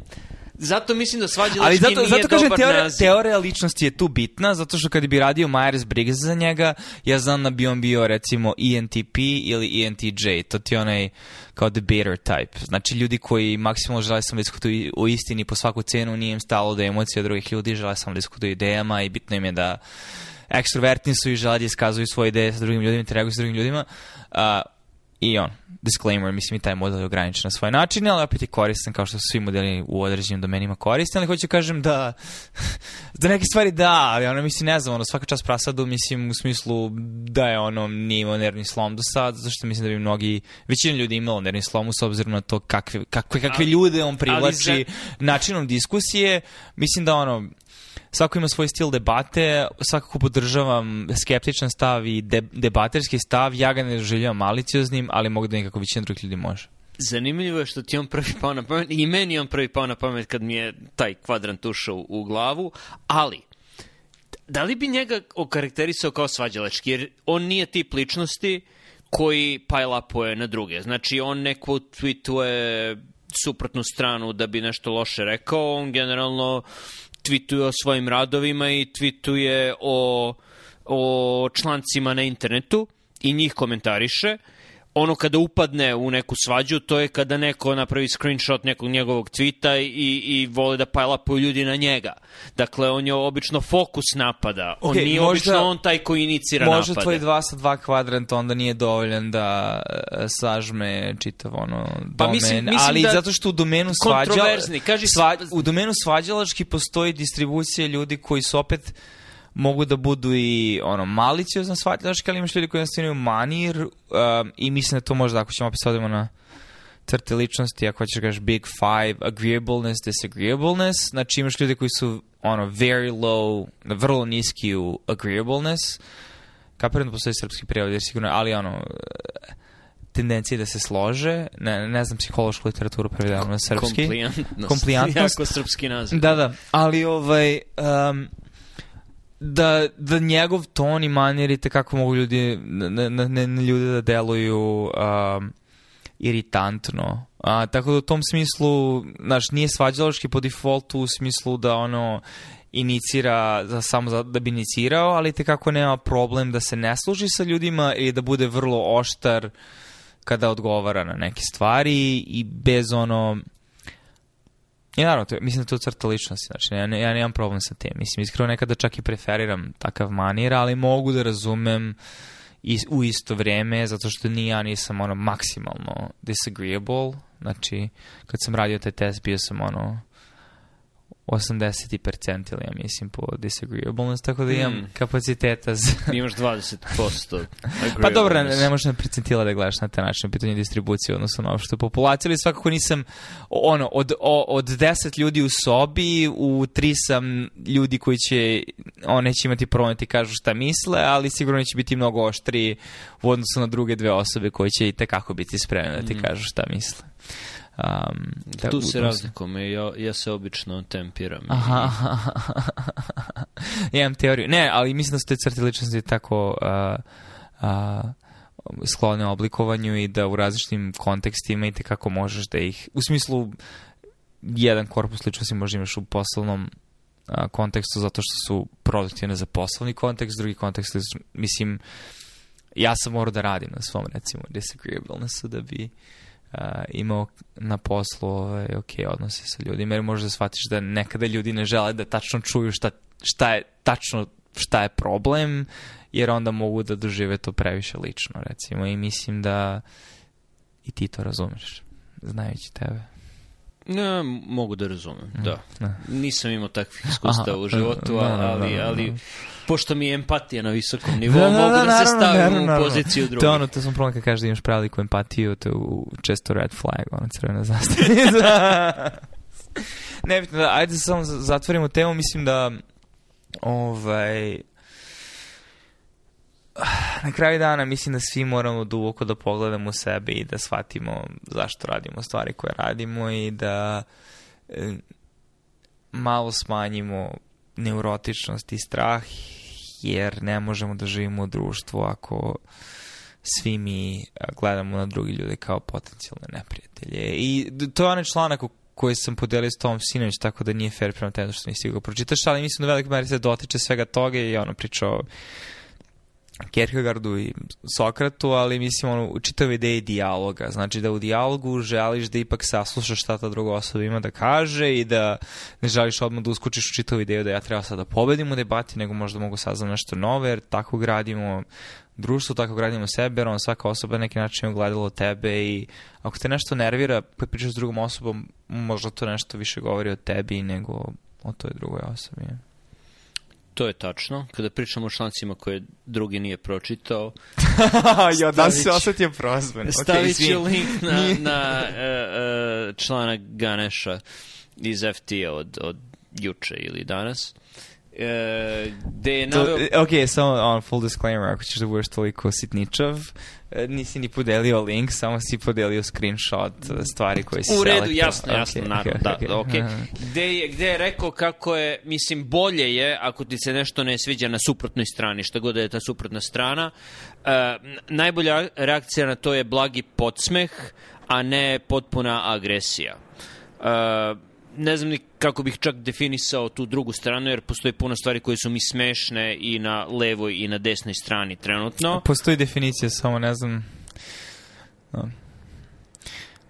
Zato mislim da svađa Ali zato, nije zato kažem, teorija, naziv. teorija ličnosti je tu bitna, zato što kad bi radio Myers-Briggs za njega, ja znam da bi on bio recimo ENTP ili ENTJ, to ti je onaj kao debater type. Znači ljudi koji maksimalno žele samo diskutuju da o istini po svaku cenu, nije im stalo da je emocija drugih ljudi, žele samo da diskutuju idejama i bitno im je da ekstrovertni su i žele da iskazuju svoje ideje sa drugim ljudima, interaguju sa drugim ljudima. Uh, I on disclaimer, mislim i taj model je ograničen na svoj način, ali opet je koristan kao što su svi modeli u određenim domenima korisni, ali hoću kažem da da neke stvari da, ali ono mislim ne znam, ono svaka čast prasadu mislim u smislu da je ono nije imao nervni slom do sad, zašto mislim da bi mnogi, većina ljudi imalo nervni slom s obzirom na to kakve, kakve, kakve ali, ljude on privlači za... načinom diskusije, mislim da ono svako ima svoj stil debate, svakako podržavam skeptičan stav i de, debaterski stav, ja ga ne doživljavam malicioznim, ali mogu da nekako većina drugih ljudi može. Zanimljivo je što ti on prvi pao na pamet, i meni on prvi pao na pamet kad mi je taj kvadrant ušao u glavu, ali da li bi njega okarakterisao kao svađalački, jer on nije tip ličnosti koji pajlapuje na druge. Znači, on neko tweetuje suprotnu stranu da bi nešto loše rekao, on generalno uh, tvituje o svojim radovima i tvituje o, o člancima na internetu i njih komentariše ono kada upadne u neku svađu, to je kada neko napravi screenshot nekog njegovog tvita i, i vole da pajlapuju ljudi na njega. Dakle, on je obično fokus napada. On okay, nije možda, obično on taj koji inicira možda napade. Možda tvoj 2 sa 2 kvadrant onda nije dovoljan da e, sažme čitav ono domen. Pa mislim, mislim Ali da zato što u domenu svađa... Kontroverzni. Kaži sva, u domenu svađalački postoji distribucija ljudi koji su opet mogu da budu i ono maliciozno shvatljaški, ali imaš ljudi koji jednostavno imaju manir um, i mislim da to možda ako ćemo opet sad na crte ličnosti, ako hoćeš gaš da big five, agreeableness, disagreeableness, znači imaš ljude koji su ono very low, vrlo niski u agreeableness, kapiram da postoji srpski prijevod, jer sigurno, ali ono, tendencije da se slože, ne, ne znam psihološku literaturu prevedenu na srpski. Komplijantnost. Komplijantnost. jako srpski naziv. Da, da, ali ovaj, um, da, da njegov ton i manjer kako mogu ljudi, na, na, na, na ljude da deluju um, iritantno. A, tako da u tom smislu, znaš, nije svađaloški po defaultu u smislu da ono inicira za, samo za, da bi inicirao, ali te kako nema problem da se ne služi sa ljudima i da bude vrlo oštar kada odgovara na neke stvari i bez ono I naravno, to, mislim da to crta ličnosti, znači ja, ne, ja nemam problem sa tim. Mislim, iskreno nekada čak i preferiram takav manir, ali mogu da razumem i, u isto vrijeme, zato što ni ja nisam ono maksimalno disagreeable, znači kad sam radio taj test bio sam ono 80% percentil, ja mislim po disagreeableness, tako da imam mm. kapaciteta za... Imaš 20% Pa dobro, ne, ne možeš na percentila da gledaš na taj način, pitanje distribucije odnosno na opštu populaciju, ali svakako nisam ono, od, o, od 10 ljudi u sobi, u tri sam ljudi koji će, one će imati problem da ti kažu šta misle, ali sigurno će biti mnogo oštri u odnosu na druge dve osobe koje će i tekako biti spremne da ti mm. kažu šta misle. Um, tako, da tu se razlikujemo ja, ja se obično tempiram. Aha, aha, aha, ja imam teoriju. Ne, ali mislim da su te crte ličnosti tako uh, uh, sklone oblikovanju i da u različitim kontekstima i kako možeš da ih, u smislu jedan korpus ličnosti možda imaš u poslovnom kontekstu zato što su produktivne za poslovni kontekst, drugi kontekst, mislim, ja sam morao da radim na svom, recimo, disagreeablenessu da bi imao na poslu ovaj, ok odnose sa ljudima, jer možda shvatiš da nekada ljudi ne žele da tačno čuju šta, šta je tačno šta je problem, jer onda mogu da dožive to previše lično, recimo, i mislim da i ti to razumeš, znajući tebe. Ne, mogu da razumem, mm, da. da. Nisam imao takvih iskustava u da, životu, da, ali, ali pošto mi je empatija na visokom nivou, da, mogu da, da se stavim naravno, u poziciju drugih. To je ono, to sam problem kad kažeš da imaš preliku empatiju, to je često red flag, ona crvena zastavica. Nebitno, da, ajde samo zatvorimo temu, mislim da ovaj, na kraju dana mislim da svi moramo duboko da pogledamo sebe i da shvatimo zašto radimo stvari koje radimo i da e, malo smanjimo neurotičnost i strah jer ne možemo da živimo u društvu ako svi mi gledamo na drugi ljude kao potencijalne neprijatelje. I to je onaj članak u koji sam podelio s Tom Sinović, tako da nije fair prema tebi što nisi ga pročitaš, ali mislim da velik meri se dotiče svega toga i ono priča o Kierkegaardu i Sokratu, ali mislim ono, u čitave ideje dijaloga. Znači da u dijalogu želiš da ipak saslušaš šta ta druga osoba ima da kaže i da ne želiš odmah da uskučiš u čitavu ideju da ja treba sad da pobedim u debati, nego možda mogu saznam nešto nove, jer tako gradimo društvo, tako gradimo sebe, jer on svaka osoba na neki način je ogledalo tebe i ako te nešto nervira kad pričaš s drugom osobom, možda to nešto više govori o tebi nego o toj drugoj osobi. Je. To je tačno. Kada pričamo o člancima koje drugi nije pročitao... ja da se osetim prozvan. Stavit ću link na, na uh, uh, članak Ganeša iz ft od, od juče ili danas. Eh, gde je naveo... Eh, ok, samo on, full disclaimer, ako ćeš da budeš toliko sitničav, eh, nisi ni podelio link, samo si podelio screenshot stvari koje si U redu, selektor. jasno, jasno, okay, naravno, okay, da, okay. okay. Gde, je, gde je rekao kako je, mislim, bolje je ako ti se nešto ne sviđa na suprotnoj strani, šta god da je ta suprotna strana. Uh, najbolja reakcija na to je blagi podsmeh, a ne potpuna agresija. Uh, ne znam ni kako bih čak definisao tu drugu stranu, jer postoji puno stvari koje su mi smešne i na levoj i na desnoj strani trenutno. Postoji definicija, samo ne znam...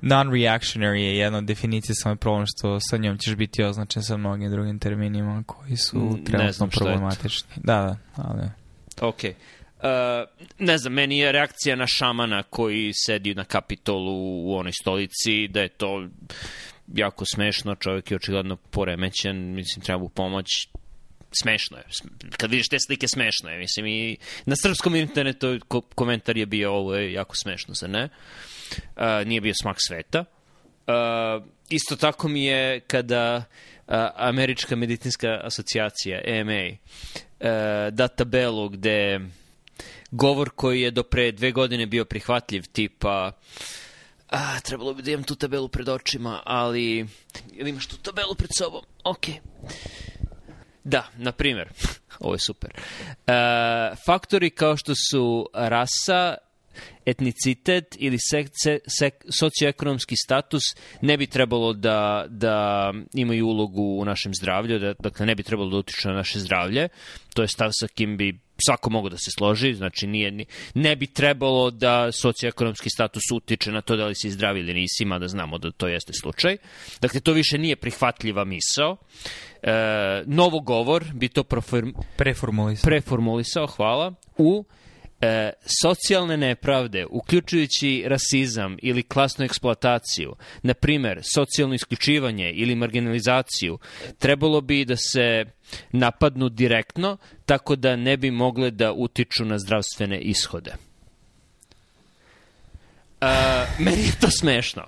Non-reactionary je jedna od definicija, samo je problem što sa njom ćeš biti označen sa mnogim drugim terminima koji su trenutno problematični. Da, da, ali... Okej. Uh, ne znam, meni je reakcija na šamana koji sedi na kapitolu u onoj stolici, da je to jako smešno, čovjek je očigledno poremećen, mislim, treba mu pomoć, smešno je. Kad vidiš te slike, smešno je. Mislim, i na srpskom internetu komentar je bio ovo je jako smešno, zar ne? Uh, nije bio smak sveta. Uh, isto tako mi je kada uh, Američka medicinska asocijacija, EMA, uh, da tabelu gde govor koji je do pre dve godine bio prihvatljiv, tipa uh, Ah, trebalo bi da imam tu tabelu pred očima, ali... Ili imaš tu tabelu pred sobom? Okej. Okay. Da, na primjer, ovo je super. E, faktori kao što su rasa, etnicitet ili sek, se, sek, socioekonomski status ne bi trebalo da, da imaju ulogu u našem zdravlju, da, dakle ne bi trebalo da utiču na naše zdravlje. To je stav sa kim bi svako mogu da se složi, znači nije, ne bi trebalo da socioekonomski status utiče na to da li si zdrav ili nisi, mada znamo da to jeste slučaj. Dakle, to više nije prihvatljiva misao. E, novo govor bi to preformulisao. preformulisao, hvala, u e, socijalne nepravde, uključujući rasizam ili klasnu eksploataciju, na primer socijalno isključivanje ili marginalizaciju, trebalo bi da se napadnu direktno tako da ne bi mogle da utiču na zdravstvene ishode. Uh, meni je to smešno.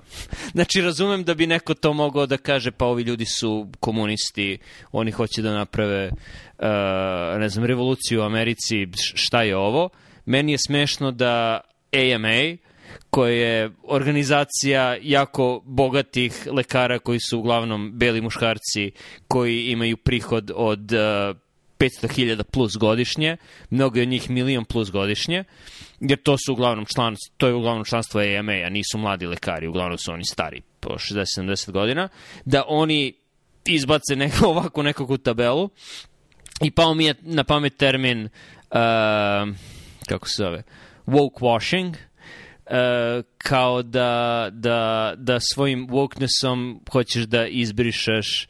Znači, razumem da bi neko to mogao da kaže, pa ovi ljudi su komunisti, oni hoće da naprave, uh, ne znam, revoluciju u Americi, šta je ovo? Uh, meni je smešno da AMA, koja je organizacija jako bogatih lekara koji su uglavnom beli muškarci koji imaju prihod od uh, 500.000 plus godišnje, mnogi od njih milion plus godišnje, jer to su uglavnom član, to je uglavnom članstvo AMA, a nisu mladi lekari, uglavnom su oni stari po 60-70 godina, da oni izbace neko, ovako nekakvu tabelu i pao mi je na pamet termin uh, kako se zove, woke washing, Uh, kao da, da, da svojim wokenessom hoćeš da izbrišeš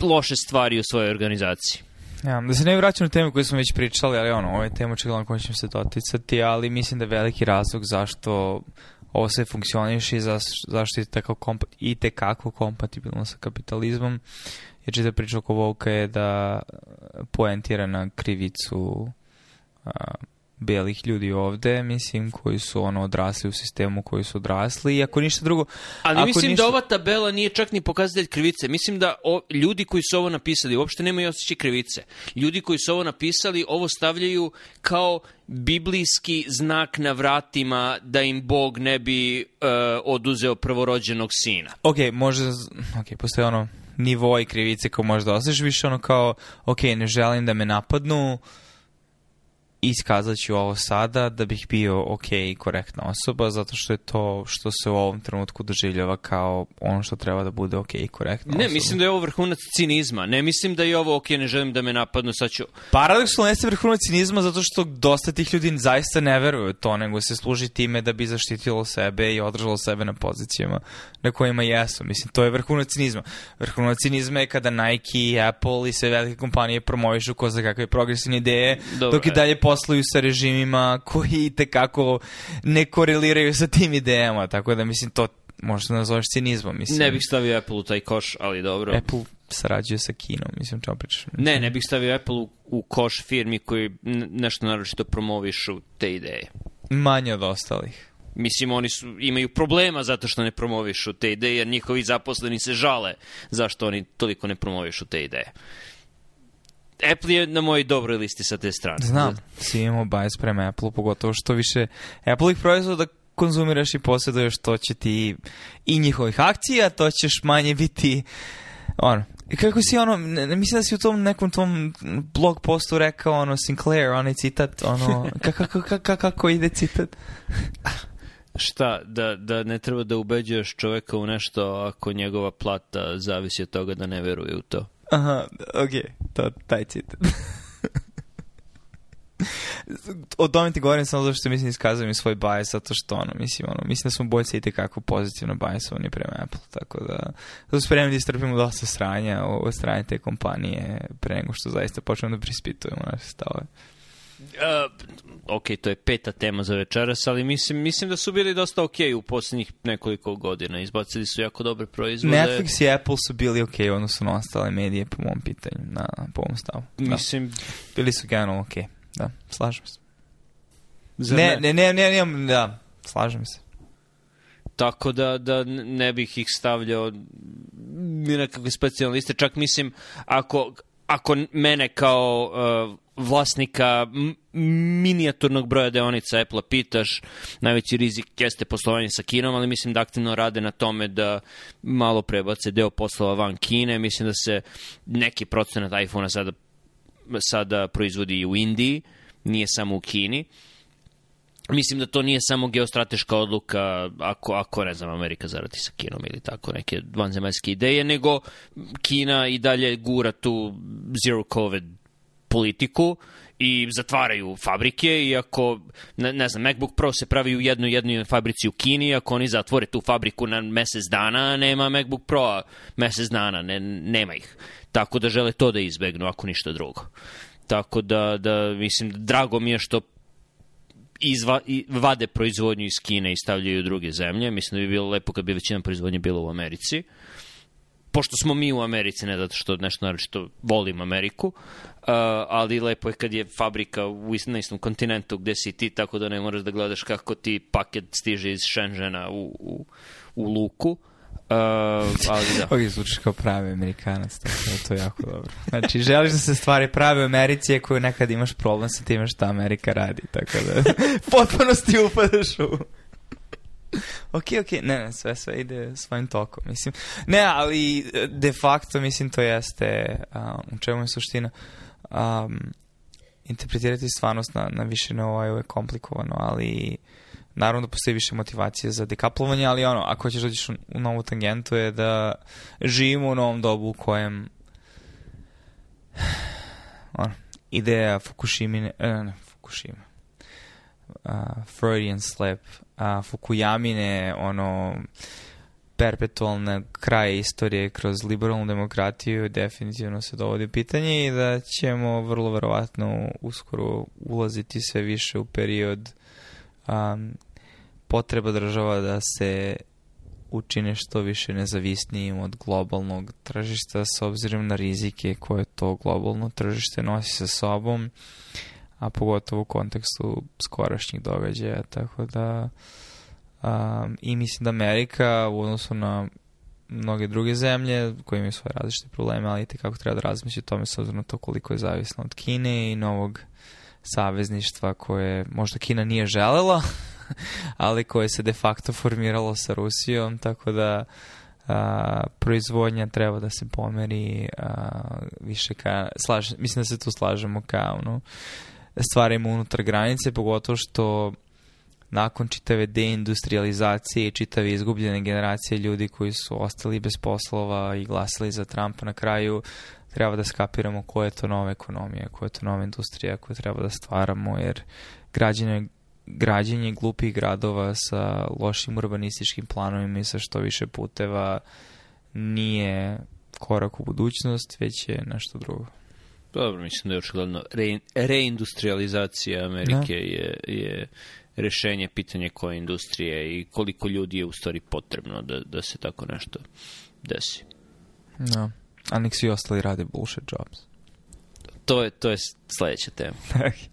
loše stvari u svojoj organizaciji. Ja, da se ne vraćam na temu koju smo već pričali, ali ono, ove teme očigledno koje ćemo se doticati, ali mislim da je veliki razlog zašto ovo sve funkcioniš i za, zašto je tako kompa, i tekako kompatibilno sa kapitalizmom, jer čita priča oko Volka je da poentira na krivicu a, belih ljudi ovde, mislim, koji su ono odrasli u sistemu, koji su odrasli i ako ništa drugo... Ali ako mislim da ništa... da ova tabela nije čak ni pokazatelj krivice. Mislim da o, ljudi koji su ovo napisali uopšte nemaju osjećaj krivice. Ljudi koji su ovo napisali ovo stavljaju kao biblijski znak na vratima da im Bog ne bi uh, oduzeo prvorođenog sina. Ok, može... Ok, postoje ono nivoj krivice koju možda osjećaš više ono kao, ok, ne želim da me napadnu, uh, iskazat ću ovo sada da bih bio ok i korektna osoba, zato što je to što se u ovom trenutku doživljava kao ono što treba da bude ok i korektna Ne, osoba. mislim da je ovo vrhunac cinizma. Ne mislim da je ovo ok, ne želim da me napadnu, sad ću... Paradoksalno jeste vrhunac cinizma zato što dosta tih ljudi zaista ne veruju to, nego se služi time da bi zaštitilo sebe i održalo sebe na pozicijama na kojima jesu. Mislim, to je vrhunac cinizma. Vrhunac cinizma je kada Nike, Apple i sve velike kompanije promovišu ko za kakve progresivne ideje, Dobre. dok i e. dalje posluju sa režimima koji kako ne koreliraju sa tim idejama, tako da mislim to možeš da nazoveš cinizmom, mislim. Ne bih stavio Apple u taj koš, ali dobro. Apple sarađuje sa Kinom, mislim, čao pričaš. Ne, ne bih stavio Apple u, u koš firmi koji nešto naročito promovišu te ideje. Manje od ostalih. Mislim, oni su, imaju problema zato što ne promovišu te ideje, jer njihovi zaposleni se žale zašto oni toliko ne promovišu te ideje. Apple je na mojoj dobroj listi sa te strane. Znam, svi imamo bias prema Apple, pogotovo što više Apple-ih proizvoda da konzumiraš i posjeduješ, to će ti i njihovih akcija, to ćeš manje biti ono, kako si ono, ne, mislim da si u tom nekom tom blog postu rekao ono Sinclair, onaj citat, ono, kako, kako, kako ide citat? Šta, da, da ne treba da ubeđuješ čoveka u nešto ako njegova plata zavisi od toga da ne veruje u to? Aha, okej, okay. to, taj citat. o tome ti govorim samo zato što mislim da iskazujem i svoj bias, zato što ono, mislim, ono, mislim da smo boljci i tekako pozitivno biasovani prema Apple, tako da zato spremam da istrpimo dosta sranja od strane te kompanije pre nego što zaista počnemo da prispitujemo naše stave. Uh, ok, to je peta tema za večeras, ali mislim, mislim da su bili dosta ok u poslednjih nekoliko godina. Izbacili su jako dobre proizvode. Netflix i Apple su bili ok, odnosno na ostale medije po mom pitanju, na, po ovom stavu. Da. Mislim... Bili su generalno ok, da, slažem se. Zar ne, ne, ne, ne, ne, ne, da, slažem se. Tako da, da ne bih ih stavljao ni na kakve specijaliste. Čak mislim, ako, ako mene kao uh, vlasnika minijaturnog broja deonica Apple-a pitaš, najveći rizik jeste poslovanje sa Kinom, ali mislim da aktivno rade na tome da malo prebace deo poslova van Kine, mislim da se neki procenat iPhone-a sada, sada proizvodi i u Indiji, nije samo u Kini. Mislim da to nije samo geostrateška odluka ako, ako ne znam, Amerika zaradi sa Kinom ili tako neke vanzemaljske ideje, nego Kina i dalje gura tu zero covid politiku i zatvaraju fabrike, iako, ne, ne znam, MacBook Pro se pravi u jednoj jednoj fabrici u Kini, ako oni zatvore tu fabriku na mesec dana, nema MacBook Pro mesec dana, ne, nema ih. Tako da žele to da izbegnu, ako ništa drugo. Tako da, da mislim, drago mi je što izva, i, vade proizvodnju iz Kine i stavljaju u druge zemlje. Mislim da bi bilo lepo kad bi većina proizvodnje bila u Americi. Pošto smo mi u Americi, ne zato što nešto što volim Ameriku, Uh, ali lepo je kad je fabrika u ist, na istom kontinentu gde si ti, tako da ne moraš da gledaš kako ti paket stiže iz Šenžena u, u, u luku. Uh, ali da. Ovo zvučiš kao pravi Amerikanac, tako da je jako dobro. Znači, želiš da se stvari prave u Americi, ako nekad imaš problem sa time šta Amerika radi, tako da potpuno ti upadaš u... ok, ok, ne, ne, sve, sve ide svojim tokom, mislim. Ne, ali eh, de facto, mislim, to jeste um, u čemu je suština. Uh, um, interpretirati stvarnost na, na više nivoa je komplikovano, ali naravno da postoji više motivacije za dekaplovanje, ali ono, ako ćeš dođeš da u, u novu tangentu je da živimo u novom dobu u kojem ono, ideja Fukushima, eh, ne, Fukushima, uh, Freudian slip, uh, Fukuyamine, ono, uh, perpetualne kraje istorije kroz liberalnu demokratiju definitivno se dovodi u pitanje i da ćemo vrlo verovatno uskoro ulaziti sve više u period um, potreba država da se učine što više nezavisnijim od globalnog tržišta s obzirom na rizike koje to globalno tržište nosi sa sobom, a pogotovo u kontekstu skorašnjih događaja, tako da Um, I mislim da Amerika u odnosu na mnoge druge zemlje koje imaju svoje različite probleme, ali te kako treba da razmišlja o tome s obzirom na to koliko je zavisno od Kine i novog savezništva koje možda Kina nije želela, ali koje se de facto formiralo sa Rusijom, tako da a, proizvodnja treba da se pomeri a, više ka, slaž, mislim da se tu slažemo ka ono, stvarimo unutar granice, pogotovo što nakon čitave deindustrializacije i čitave izgubljene generacije ljudi koji su ostali bez poslova i glasali za Trumpa na kraju, treba da skapiramo koja je to nova ekonomija, koja je to nova industrija koju treba da stvaramo, jer građane građenje glupih gradova sa lošim urbanističkim planovima i sa što više puteva nije korak u budućnost, već je nešto drugo. Dobro, mislim da je očigledno re, reindustrializacija Amerike da. je, je rešenje pitanje koje industrije i koliko ljudi je u stvari potrebno da, da se tako nešto desi. No, da. a nek svi ostali rade bullshit jobs. To je, to je sledeća tema.